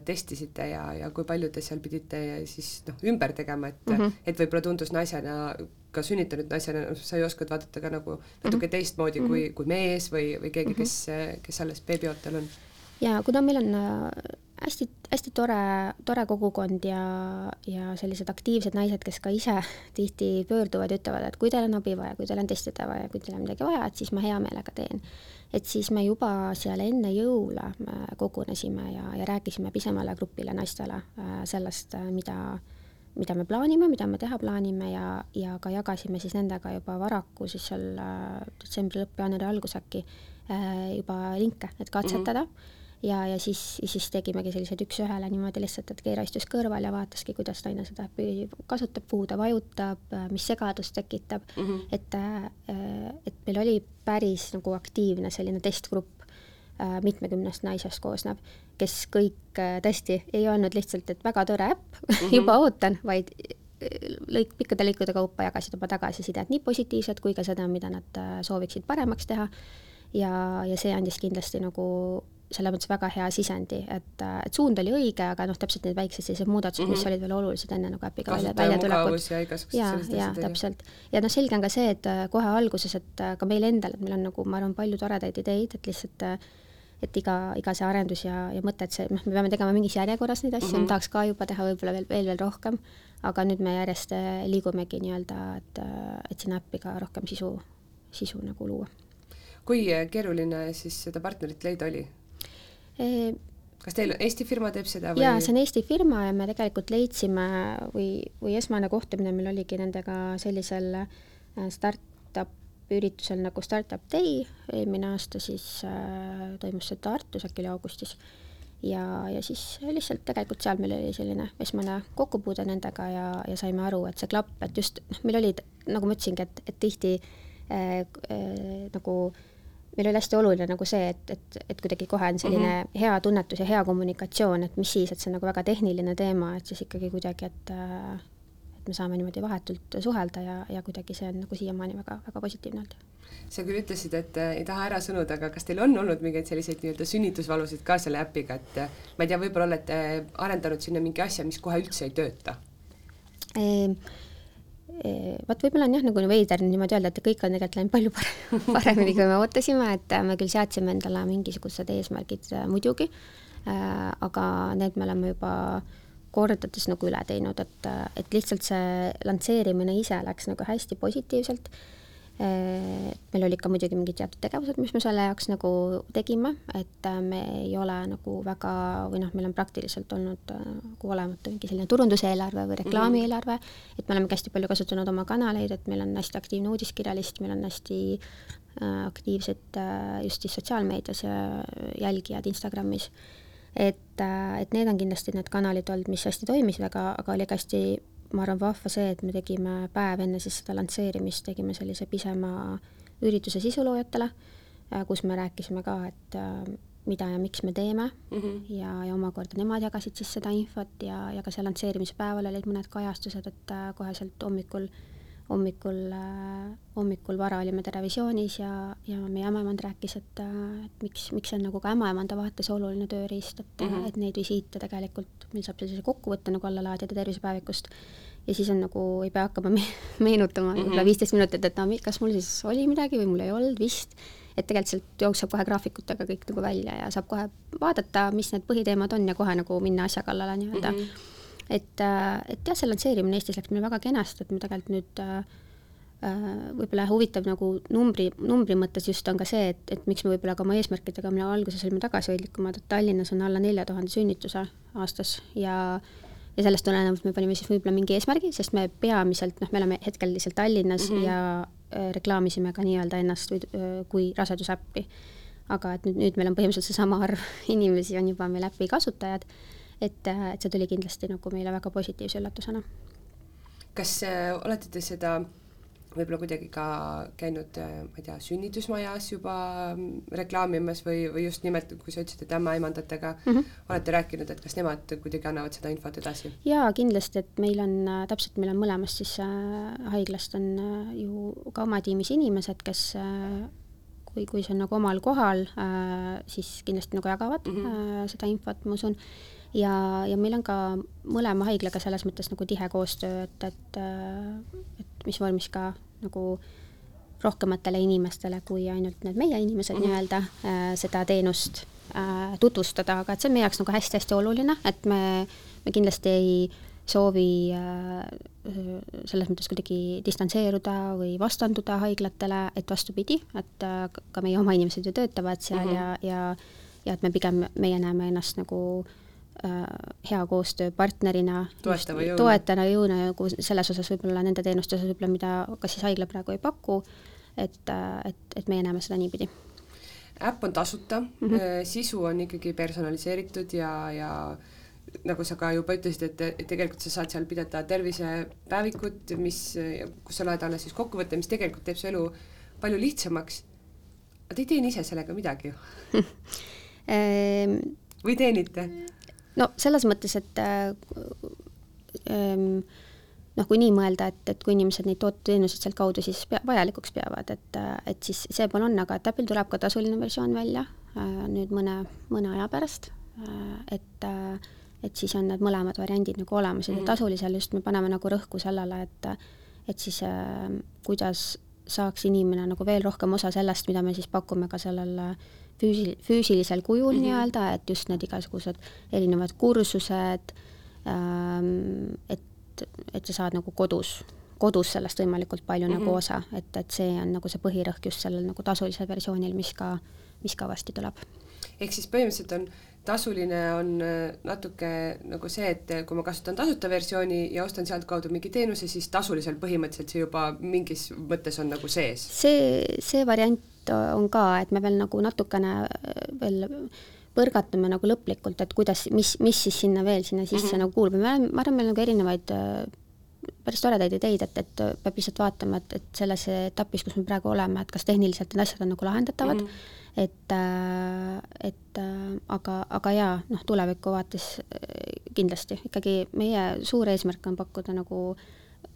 testisite ja, ja kui palju te seal pidite siis noh, ümber tegema, et mm, -hmm. et võib-olla tundus naisena ka sünnitanud naisena, sa ju oskad vaadata ka nagu natuke mm -hmm. teistmoodi kui, kui mees või, või keegi, kes, kes alles beebiootel on ja kuna meil on äh, hästi, hästi tore, tore kogukond ja, ja sellised aktiivsed naised, kes ka ise tihti pöörduvad ja ütlevad, et kui teil on abi vaja, kui teil on testida vaja, kui teil on midagi vaja, et siis ma hea meelega teen. et siis me juba seal enne jõule kogunesime ja, ja rääkisime pisemale grupile naistele äh, sellest, äh, mida, mida me plaanime, mida me teha plaanime ja, ja ka jagasime siis nendega juba varaku siis seal äh, detsembri lõpp, jaanuari algus äkki juba linke, et katsetada mm. -hmm ja, ja siis, siis tegimegi sellised üks-ühele niimoodi lihtsalt, et Keira istus kõrval ja vaataski, kuidas naine seda kasutab, kuhu ta vajutab, mis segadust tekitab mm, -hmm. et, äh, et meil oli päris nagu aktiivne selline testgrupp, äh, mitmekümnest naisest koosnev, kes kõik äh, tõesti ei olnud lihtsalt, et väga tore äpp mm, -hmm. juba ootan, vaid lõik, pikkade lõikude kaupa jagasid oma tagasisidet, nii positiivset kui ka seda, mida nad sooviksid paremaks teha. ja, ja see andis kindlasti nagu selles mõttes väga hea sisendi, et, et suund oli õige, aga noh, täpselt need väiksed sellised muudatused mm, -hmm. mis mhm. olid veel olulised enne nagu äpiga välja, väljatulekut. ja igasugused sellised asjad. täpselt. ja noh, selge on ka see, et äh, kohe alguses, et äh, ka meil endal, et meil on nagu, ma arvan, palju toredaid ideid, et lihtsalt äh, et iga, iga see arendus ja, ja mõte, et see, noh, me peame tegema mingis järjekorras neid asju mm, -hmm. tahaks ka juba teha võib-olla veel, veel, veel rohkem, aga nüüd me järjest liigumegi nii-öelda, et, et sinna äppi ka rohkem sisu, sisu nagu luua. kui keeruline siis seda partnerit leida oli? Kas teil Eesti firma teeb seda või? jaa, see on Eesti firma ja me tegelikult leidsime või, või esmane kohtumine meil oligi nendega sellisel äh, startup üritusel nagu Startup Day, eelmine aasta siis äh, toimus see Tartus, äkki oli augustis. ja, ja siis lihtsalt tegelikult seal meil oli selline esmane kokkupuude nendega ja, ja saime aru, et see klapp, et just noh, meil olid, nagu ma ütlesingi, et, et tihti äh, äh, nagu äh, meil oli hästi oluline nagu see, et, et, et kuidagi kohe on selline mm -hmm. hea tunnetus ja hea kommunikatsioon, et mis siis, et see on nagu väga tehniline teema, et siis ikkagi kuidagi, et et me saame niimoodi vahetult suhelda ja, ja kuidagi see on nagu siiamaani väga, väga positiivne olnud. sa küll ütlesid, et äh, ei taha ära sõnuda, aga kas teil on olnud mingeid selliseid nii-öelda sünnitusvalusid ka selle äpiga, et äh, ma ei tea, võib-olla olete arendanud sinna mingi asja, mis kohe üldse ei tööta ehm,? Vot võib-olla on jah, nagu veider niimoodi öelda, et kõik on tegelikult läinud palju parem, paremini, kui me ootasime, et me küll seadsime endale mingisugused eesmärgid äh, muidugi, äh, aga need me oleme juba kordades nagu üle teinud, et, et lihtsalt see lansseerimine ise läks nagu hästi positiivselt meil olid ka muidugi mingid teatud tegevused, mis me selle jaoks nagu tegime, et äh, me ei ole nagu väga või noh, meil on praktiliselt olnud äh, nagu olematu mingi selline turunduseelarve või reklaamieelarve mm, -hmm. et me olemegi hästi palju kasutanud oma kanaleid, et meil on hästi aktiivne uudiskirjalist, meil on hästi äh, aktiivsed just siis sotsiaalmeedias jälgijad Instagramis. et et need on kindlasti need kanalid olnud, mis hästi toimisid, aga, aga oli ka hästi ma arvan, vahva see, et me tegime päev enne siis seda lansseerimist, tegime sellise pisema ürituse sisuloojatele, äh, kus me rääkisime ka, et äh, mida ja miks me teeme mm -hmm. ja, ja omakorda nemad jagasid siis seda infot ja, ja ka seal lansseerimise päeval olid mõned kajastused, et äh, kohe sealt hommikul, hommikul, hommikul vara olime Terevisioonis ja, ja meie ämmaemand rääkis, et, et miks, miks see on nagu ka ämmaemanda vaates oluline tööriist, et mm, -hmm. et neid visiite tegelikult, meil saab sellise kokkuvõtte nagu alla laadida tervisepäevikust ja siis on nagu, ei pea hakkama me meenutama mm -hmm. võib-olla viisteist minutit, et no kas mul siis oli midagi või mul ei olnud vist, et tegelikult sealt jookseb kohe graafikutega kõik nagu välja ja saab kohe vaadata, mis need põhiteemad on ja kohe nagu minna asja kallale nii-öelda mm. -hmm. et, äh, et jah, see lansseerimine Eestis läks meil väga kenasti, et me tegelikult nüüd äh, võib-olla huvitav nagu numbri, numbri mõttes just on ka see, et, et miks me võib-olla ka oma eesmärkidega, mille alguses olime tagasihoidlikumad, et Tallinnas on alla nelja tuhande sünnituse aastas ja ja sellest tulenevalt me panime siis võib-olla mingi eesmärgi, sest me peamiselt, noh, me oleme hetkel lihtsalt Tallinnas mm -hmm. ja äh, reklaamisime ka nii-öelda ennast või, äh, kui rasedusäppi. aga et nüüd, nüüd meil on põhimõtteliselt seesama arv inimesi on juba meil äpi kasutajad, et, äh, et see tuli kindlasti nagu meile väga positiivse üllatusena. kas äh, olete te seda äh, võib-olla kuidagi ka käinud, äh, ma ei tea, sünnitusmajas juba mm, reklaamimas või, või just nimelt, kui sa ütlesid, et ämmaemandatega mm -hmm. olete rääkinud, et kas nemad kuidagi annavad seda infot edasi? jaa, kindlasti, et meil on äh, täpselt, meil on mõlemast siis äh, haiglast on äh, ju ka oma tiimis inimesed, kes äh, kui, kui see on nagu omal kohal äh,, siis kindlasti nagu jagavad mm -hmm. äh, seda infot, ma usun ja, ja meil on ka mõlema haiglaga selles mõttes nagu tihe koostöö, et, et, et mis vormis ka nagu rohkematele inimestele kui ainult need meie inimesed mm nii-öelda äh, seda teenust äh, tutvustada, aga et see on meie jaoks nagu hästi-hästi oluline, et me, me kindlasti ei soovi äh, selles mõttes kuidagi distantseeruda või vastanduda haiglatele, et vastupidi, et ka meie oma inimesed ju töötavad seal mm -hmm. ja, ja ja et me pigem, meie näeme ennast nagu äh, hea koostööpartnerina, toetana jõuna nagu selles osas võib-olla nende teenuste osas võib-olla, mida kas siis haigla praegu ei paku, et, äh, et, et meie näeme seda niipidi äpp on tasuta mm, -hmm. sisu on ikkagi personaliseeritud ja, ja nagu sa ka juba ütlesid, et, tegelikult sa saad seal pidada tervisepäevikut, mis, kus sa loed alla siis kokkuvõtte, mis tegelikult teeb su elu palju lihtsamaks. aga te ei teeni ise sellega midagi ju või teenite? No selles mõttes, et äh, ähm, noh, kui nii mõelda, et, et kui inimesed neid tooteteenuseid sealtkaudu siis pea, vajalikuks peavad, et, et siis see pool on, aga Täpil tuleb ka tasuline versioon välja äh, nüüd mõne, mõne aja pärast äh,, et äh, et siis on need mõlemad variandid nagu olemas ja mm -hmm. tasulisel just me paneme nagu rõhku sellele, et et siis äh, kuidas saaks inimene nagu veel rohkem osa sellest, mida me siis pakume ka sellel füüsil-, füüsilisel kujul mm -hmm. nii-öelda, et just need igasugused erinevad kursused ähm,, et, et sa saad nagu kodus, kodus sellest võimalikult palju mm -hmm. nagu mhm. osa, et, et see on nagu see põhirõhk just sellel nagu tasulisel versioonil, mis ka, mis ka varsti tuleb. ehk siis põhimõtteliselt on tasuline on äh, natuke nagu see, et äh, kui ma kasutan tasuta versiooni ja ostan sealtkaudu mingi teenuse, siis tasulisel põhimõtteliselt see juba mingis mõttes on nagu sees. see, see variant on ka, et me veel nagu natukene äh, veel põrgatame nagu lõplikult, et kuidas, mis, mis siis sinna veel sinna sisse mm -hmm. nagu kuulub. Ja me oleme, ma arvan, meil nagu erinevaid päris toredaid ideid, et, et peab lihtsalt vaatama, et, et selles etapis, kus me praegu oleme, et kas tehniliselt need asjad on nagu lahendatavad. Mm, -hmm et, äh, et äh, aga, aga jaa, noh, tuleviku vaates äh, kindlasti. Ikkagi meie suur eesmärk on pakkuda nagu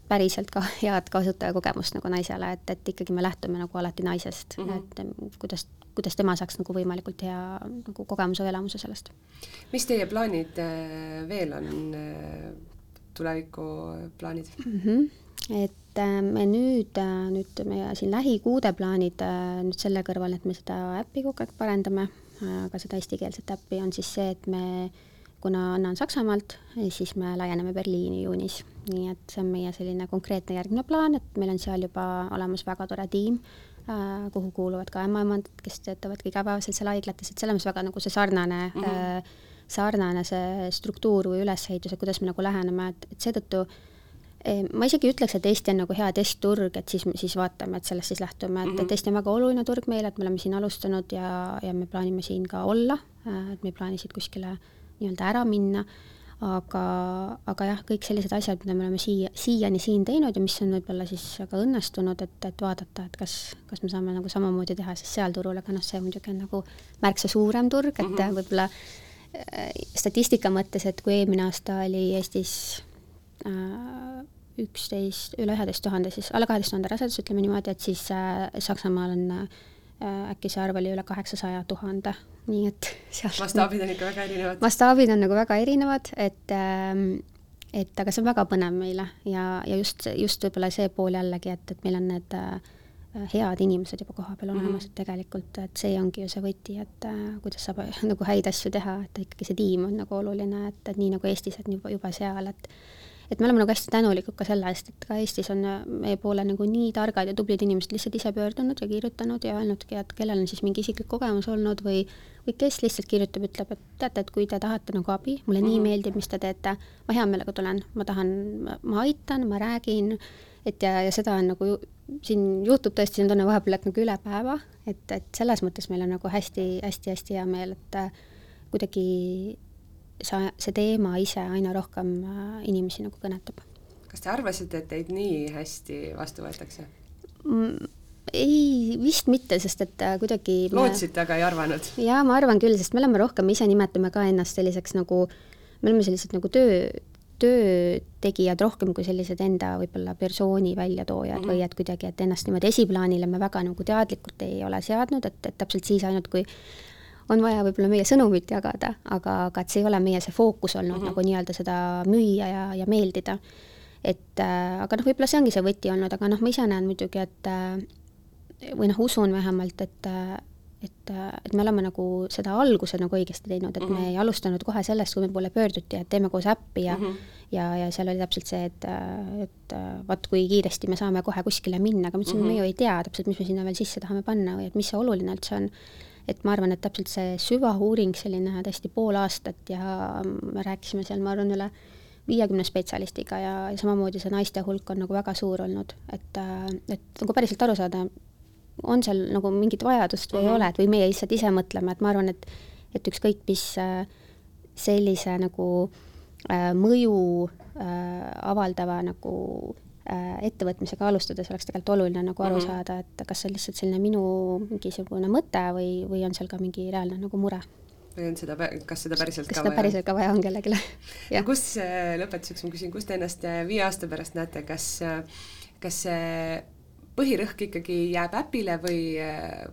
päriselt ka head kasutajakogemust nagu naisele, et, et ikkagi me lähtume nagu alati naisest mm, -hmm. et kuidas, kuidas tema saaks nagu võimalikult hea nagu kogemuse või elamuse sellest. mis teie plaanid veel on, tulevikuplaanid mm? -hmm. et Äh, me nüüd, äh, nüüd meie siin lähikuude plaanid äh, nüüd selle kõrval, et me seda äppi kogu aeg parendame, aga seda eestikeelset äppi, on siis see, et me, kuna Anna on Saksamaalt, siis me laieneme Berliini juunis. nii et see on meie selline konkreetne järgmine plaan, et meil on seal juba olemas väga tore tiim, kuhu kuuluvad ka ämmaemandad, kes töötavadki igapäevaselt seal haiglates, et selles mõttes väga nagu see sarnane mm, -hmm. sarnane see struktuur või ülesehitus, et kuidas me nagu läheneme, et, et seetõttu ma isegi ütleks, et Eesti on nagu hea testturg, et siis, siis vaatame, et sellest siis lähtume, et, et mhm. Eesti on väga oluline turg meile, et me oleme siin alustanud ja, ja me plaanime siin ka olla, et me ei plaani siit kuskile nii-öelda ära minna, aga, aga jah, kõik sellised asjad, mida me oleme siia, siiani siin teinud ja mis on võib-olla siis ka õnnestunud, et, et vaadata, et kas, kas me saame nagu samamoodi teha siis seal turul, aga noh, see muidugi on nagu märksa suurem turg, et mm -hmm. võib-olla äh, statistika mõttes, et kui eelmine aasta oli Eestis Äh, üksteist, üle üheteist tuhande siis, alla kaheteist tuhande rasedus, ütleme niimoodi, et siis äh, Saksamaal on äh, äkki see arv oli üle kaheksasaja tuhande, nii et seal mastaabid on ikka väga erinevad. mastaabid on nagu väga erinevad, et ähm, et aga see on väga põnev meile ja, ja just, just võib-olla see pool jällegi, et, et meil on need äh, head inimesed juba kohapeal olemas mm, -hmm. et tegelikult, et see ongi ju see võti, et äh, kuidas saab nagu häid asju teha, et ikkagi see tiim on nagu oluline, et, et nii nagu Eestis, et juba, juba seal, et et me oleme nagu hästi tänulikud ka selle eest, et ka Eestis on äh, meie poole nagu nii targad ja tublid inimesed lihtsalt ise pöördunud ja kirjutanud ja öelnudki, et kellel on siis mingi isiklik kogemus olnud või või kes lihtsalt kirjutab, ütleb, et teate, et kui te tahate nagu abi, mulle mm -hmm. nii mhm. meeldib, mis te teete, ma hea meelega tulen, ma tahan, ma aitan, ma räägin, et ja, ja seda on nagu siin juhtub tõesti selline tunne vahepeal, et nagu üle päeva, et, et selles mõttes meil on nagu hästi-hästi-hästi hea meel, et äh, kuidagi sa, see teema ise aina rohkem äh, inimesi nagu kõnetab. kas te arvasite, et teid nii hästi vastu võetakse mm,? ei, vist mitte, sest et äh, kuidagi lootsite, aga ei arvanud? jaa, ma arvan küll, sest me oleme rohkem, ise nimetame ka ennast selliseks nagu, me oleme sellised nagu töö, töötegijad rohkem kui sellised enda võib-olla persooni väljatoojad mm -hmm. või et kuidagi, et ennast niimoodi esiplaanile me väga nagu teadlikult ei ole seadnud, et, et täpselt siis ainult, kui on vaja võib-olla meie sõnumit jagada, aga, aga et see ei ole meie see fookus olnud mm -hmm. nagu nii-öelda seda müüa ja, ja meeldida. et äh, aga noh, võib-olla see ongi see võti olnud, aga noh, ma ise näen muidugi, et äh, või noh, usun vähemalt, et äh, et, et me oleme nagu seda alguse nagu õigesti teinud, et mm -hmm. me mhm. ei alustanud kohe sellest, kui me poole pöörduti, et teeme koos äppi ja mm -hmm. ja, ja seal oli täpselt see, et, et vaat kui kiiresti me saame kohe kuskile minna, aga ma ütlesin mm, -hmm. me ju ei tea täpselt, mis me sinna veel sisse tahame panna või et mis see oluline üldse on. Et ma arvan, et täpselt see süvauuring, selline tõesti pool aastat ja me rääkisime seal, ma arvan, üle viiekümne spetsialistiga ja, ja samamoodi see naiste hulk on nagu väga suur olnud, et, et nagu päriselt aru saada, on seal nagu mingit vajadust või mm -hmm. ei mhm. ole, et või meie lihtsalt ise mõtleme, et ma arvan, et et ükskõik mis äh, sellise nagu äh, mõju äh, avaldava nagu äh, ettevõtmisega alustades oleks tegelikult oluline nagu aru mm -hmm. saada, et kas see on lihtsalt selline minu mingisugune mõte või, või on seal ka mingi reaalne nagu mure või on seda, kas seda päriselt kas ka seda vaja? päriselt ka vaja on kellelegi ja kus, lõpetuseks ma küsin, kus te ennast viie aasta pärast näete, kas, kas see põhirõhk ikkagi jääb äpile või,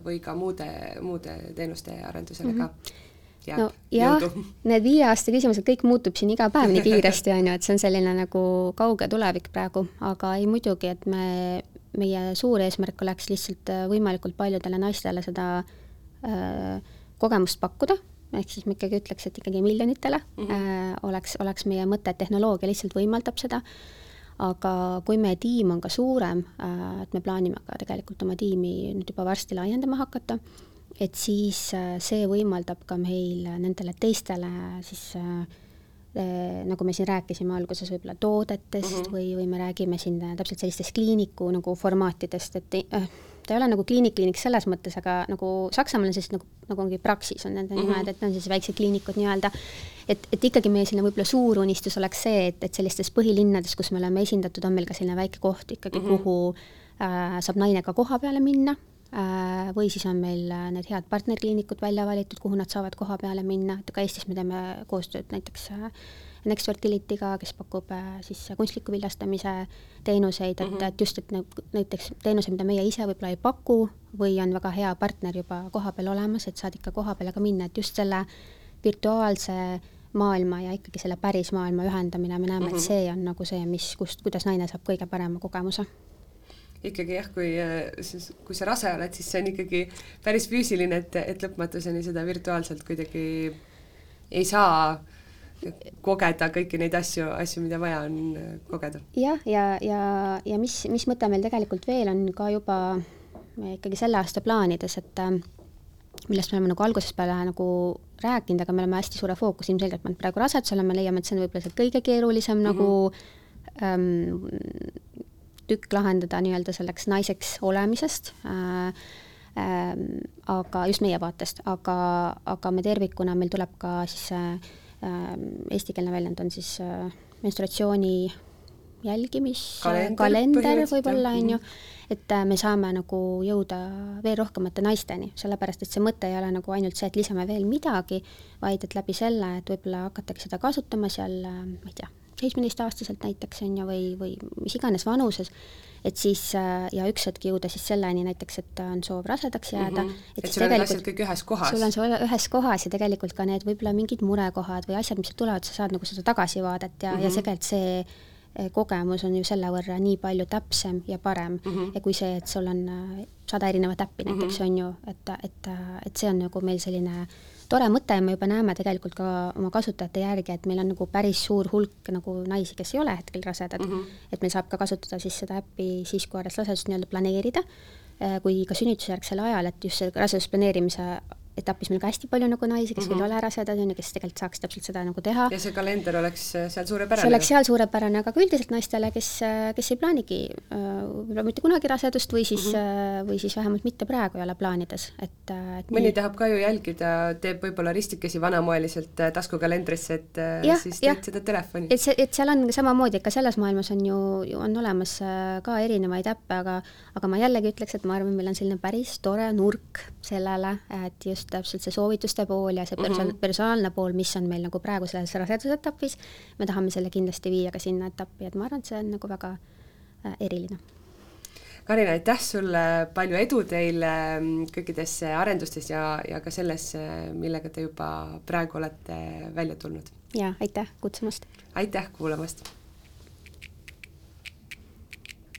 või ka muude, muude teenuste arendusele mm -hmm. ka? Jääb no jah, need viie aasta küsimused, kõik muutub siin iga päev nii kiiresti, on ju, et see on selline nagu kauge tulevik praegu, aga ei muidugi, et me, meie suur eesmärk oleks lihtsalt äh, võimalikult paljudele naistele seda äh, kogemust pakkuda, ehk siis ma ikkagi ütleks, et ikkagi miljonitele mm -hmm. äh, oleks, oleks meie mõte, et tehnoloogia lihtsalt võimaldab seda. Aga kui meie tiim on ka suurem, et me plaanime ka tegelikult oma tiimi nüüd juba varsti laiendama hakata, et siis äh, see võimaldab ka meil nendele teistele siis äh, nagu me siin rääkisime alguses võib-olla toodetest mm -hmm. või, või me räägime siin täpselt sellistest kliiniku nagu formaatidest, et äh, ta ei ole nagu kliinik-kliinik selles mõttes, aga nagu Saksamaal on siis nagu, nagu ongi Praxis on nende mm -hmm. nimed, et on siis väiksed kliinikud nii-öelda, et, et ikkagi meie selline võib-olla suur unistus oleks see, et, et sellistes põhilinnades, kus me oleme esindatud, on meil ka selline väike koht ikkagi mm, -hmm. kuhu äh, saab naine ka koha peale minna äh,, või siis on meil äh, need head partnerkliinikud välja valitud, kuhu nad saavad koha peale minna, et ka Eestis me teeme koostööd näiteks äh, Next Fertility'ga, kes pakub äh, siis kunstliku viljastamise teenuseid, et mm, -hmm. et just, et näiteks teenuseid, mida meie ise võib-olla ei paku või on väga hea partner juba kohapeal olemas, et saad ikka koha peale ka minna, et just selle virtuaalse maailma ja ikkagi selle päris maailma ühendamine, me näeme mm, -hmm. et mhm. see on nagu see, mis, kust, kuidas naine saab kõige parema kogemuse ikkagi jah, kui siis, kui sa rase oled, siis see on ikkagi päris füüsiline, et, et lõpmatuseni seda virtuaalselt kuidagi ei saa kogeda kõiki neid asju, asju, mida vaja on äh, kogeda. jah, ja, ja, ja, ja mis, mis mõte meil tegelikult veel on ka juba ikkagi selle aasta plaanides, et millest me oleme nagu algusest peale nagu rääkinud, aga me oleme hästi suure fookuse ilmselgelt pannud praegu rasedusele, me leiame, et see on võib-olla see kõige keerulisem mm -hmm. nagu ähm, tükk lahendada nii-öelda selleks naiseks olemisest äh, ähm, aga just meie vaatest, aga, aga me tervikuna, meil tuleb ka siis äh, Ähm, eestikeelne väljend on siis äh, menstruatsiooni jälgimiskalender võib-olla, on ju, et äh, me saame nagu jõuda veel rohkemate naisteni, sellepärast et see mõte ei ole nagu ainult see, et lisame veel midagi, vaid et läbi selle, et võib-olla hakatakse seda kasutama seal, äh, ma ei tea, seitsmeteistaastaselt näiteks, on ju, või, või mis iganes vanuses, et siis äh, ja üks hetk jõuda siis selleni näiteks, et on soov rasedaks jääda mm. -hmm. et, et sul on asjad kõik ühes kohas. sul on see ühes kohas ja tegelikult ka need võib-olla mingid murekohad või asjad, mis tulevad, sa saad nagu seda tagasivaadet ja mm, -hmm. ja mhm. tegelikult see äh, kogemus on ju selle võrra nii palju täpsem ja parem mm -hmm. ja kui see, et sul on äh, sada erinevat äppi näiteks mm -hmm. on ju, et, et, et see on nagu meil selline äh, tore mõte ja me juba näeme tegelikult ka oma kasutajate järgi, et meil on nagu päris suur hulk nagu naisi, kes ei ole hetkel rasedad mm, -hmm. et meil saab ka kasutada siis seda äppi siis, kui alles rasedust nii-öelda planeerida, äh, kui ka sünnitusjärgsel ajal, et just see raseduse planeerimise etapis meil ka hästi palju nagu naisi, kes mm -hmm. ei ole rasedad, on ju, kes tegelikult saaks täpselt seda nagu teha. ja see kalender oleks äh, seal suurepärane? see oleks seal suurepärane, aga ka üldiselt naistele, kes, äh, kes ei plaanigi äh, võib-olla mitte kunagi rasedust või siis mm, -hmm. või siis vähemalt mitte praegu ei ole plaanides, et, et mõni nii... tahab ka ju jälgida, teeb võib-olla ristikesi vanamoeliselt taskukalendrisse, et ja, siis teed seda telefoni. et see, et seal on samamoodi, ka selles maailmas on ju, ju on olemas ka erinevaid äppe, aga aga ma jällegi ütleks, et ma arvan, meil on selline päris tore nurk sellele, et just just täpselt see soovituste pool ja see perso- mm -hmm. personaalne pool, mis on meil nagu praegu selles rasedusetapis, me tahame selle kindlasti viia ka sinna etappi, et ma arvan, et see on nagu väga äh, eriline. Karin, aitäh sulle, palju edu teile mm, kõikides arendustes ja, ja ka selles, millega te juba praegu olete välja tulnud. ja aitäh kutsumast! aitäh kuulamast!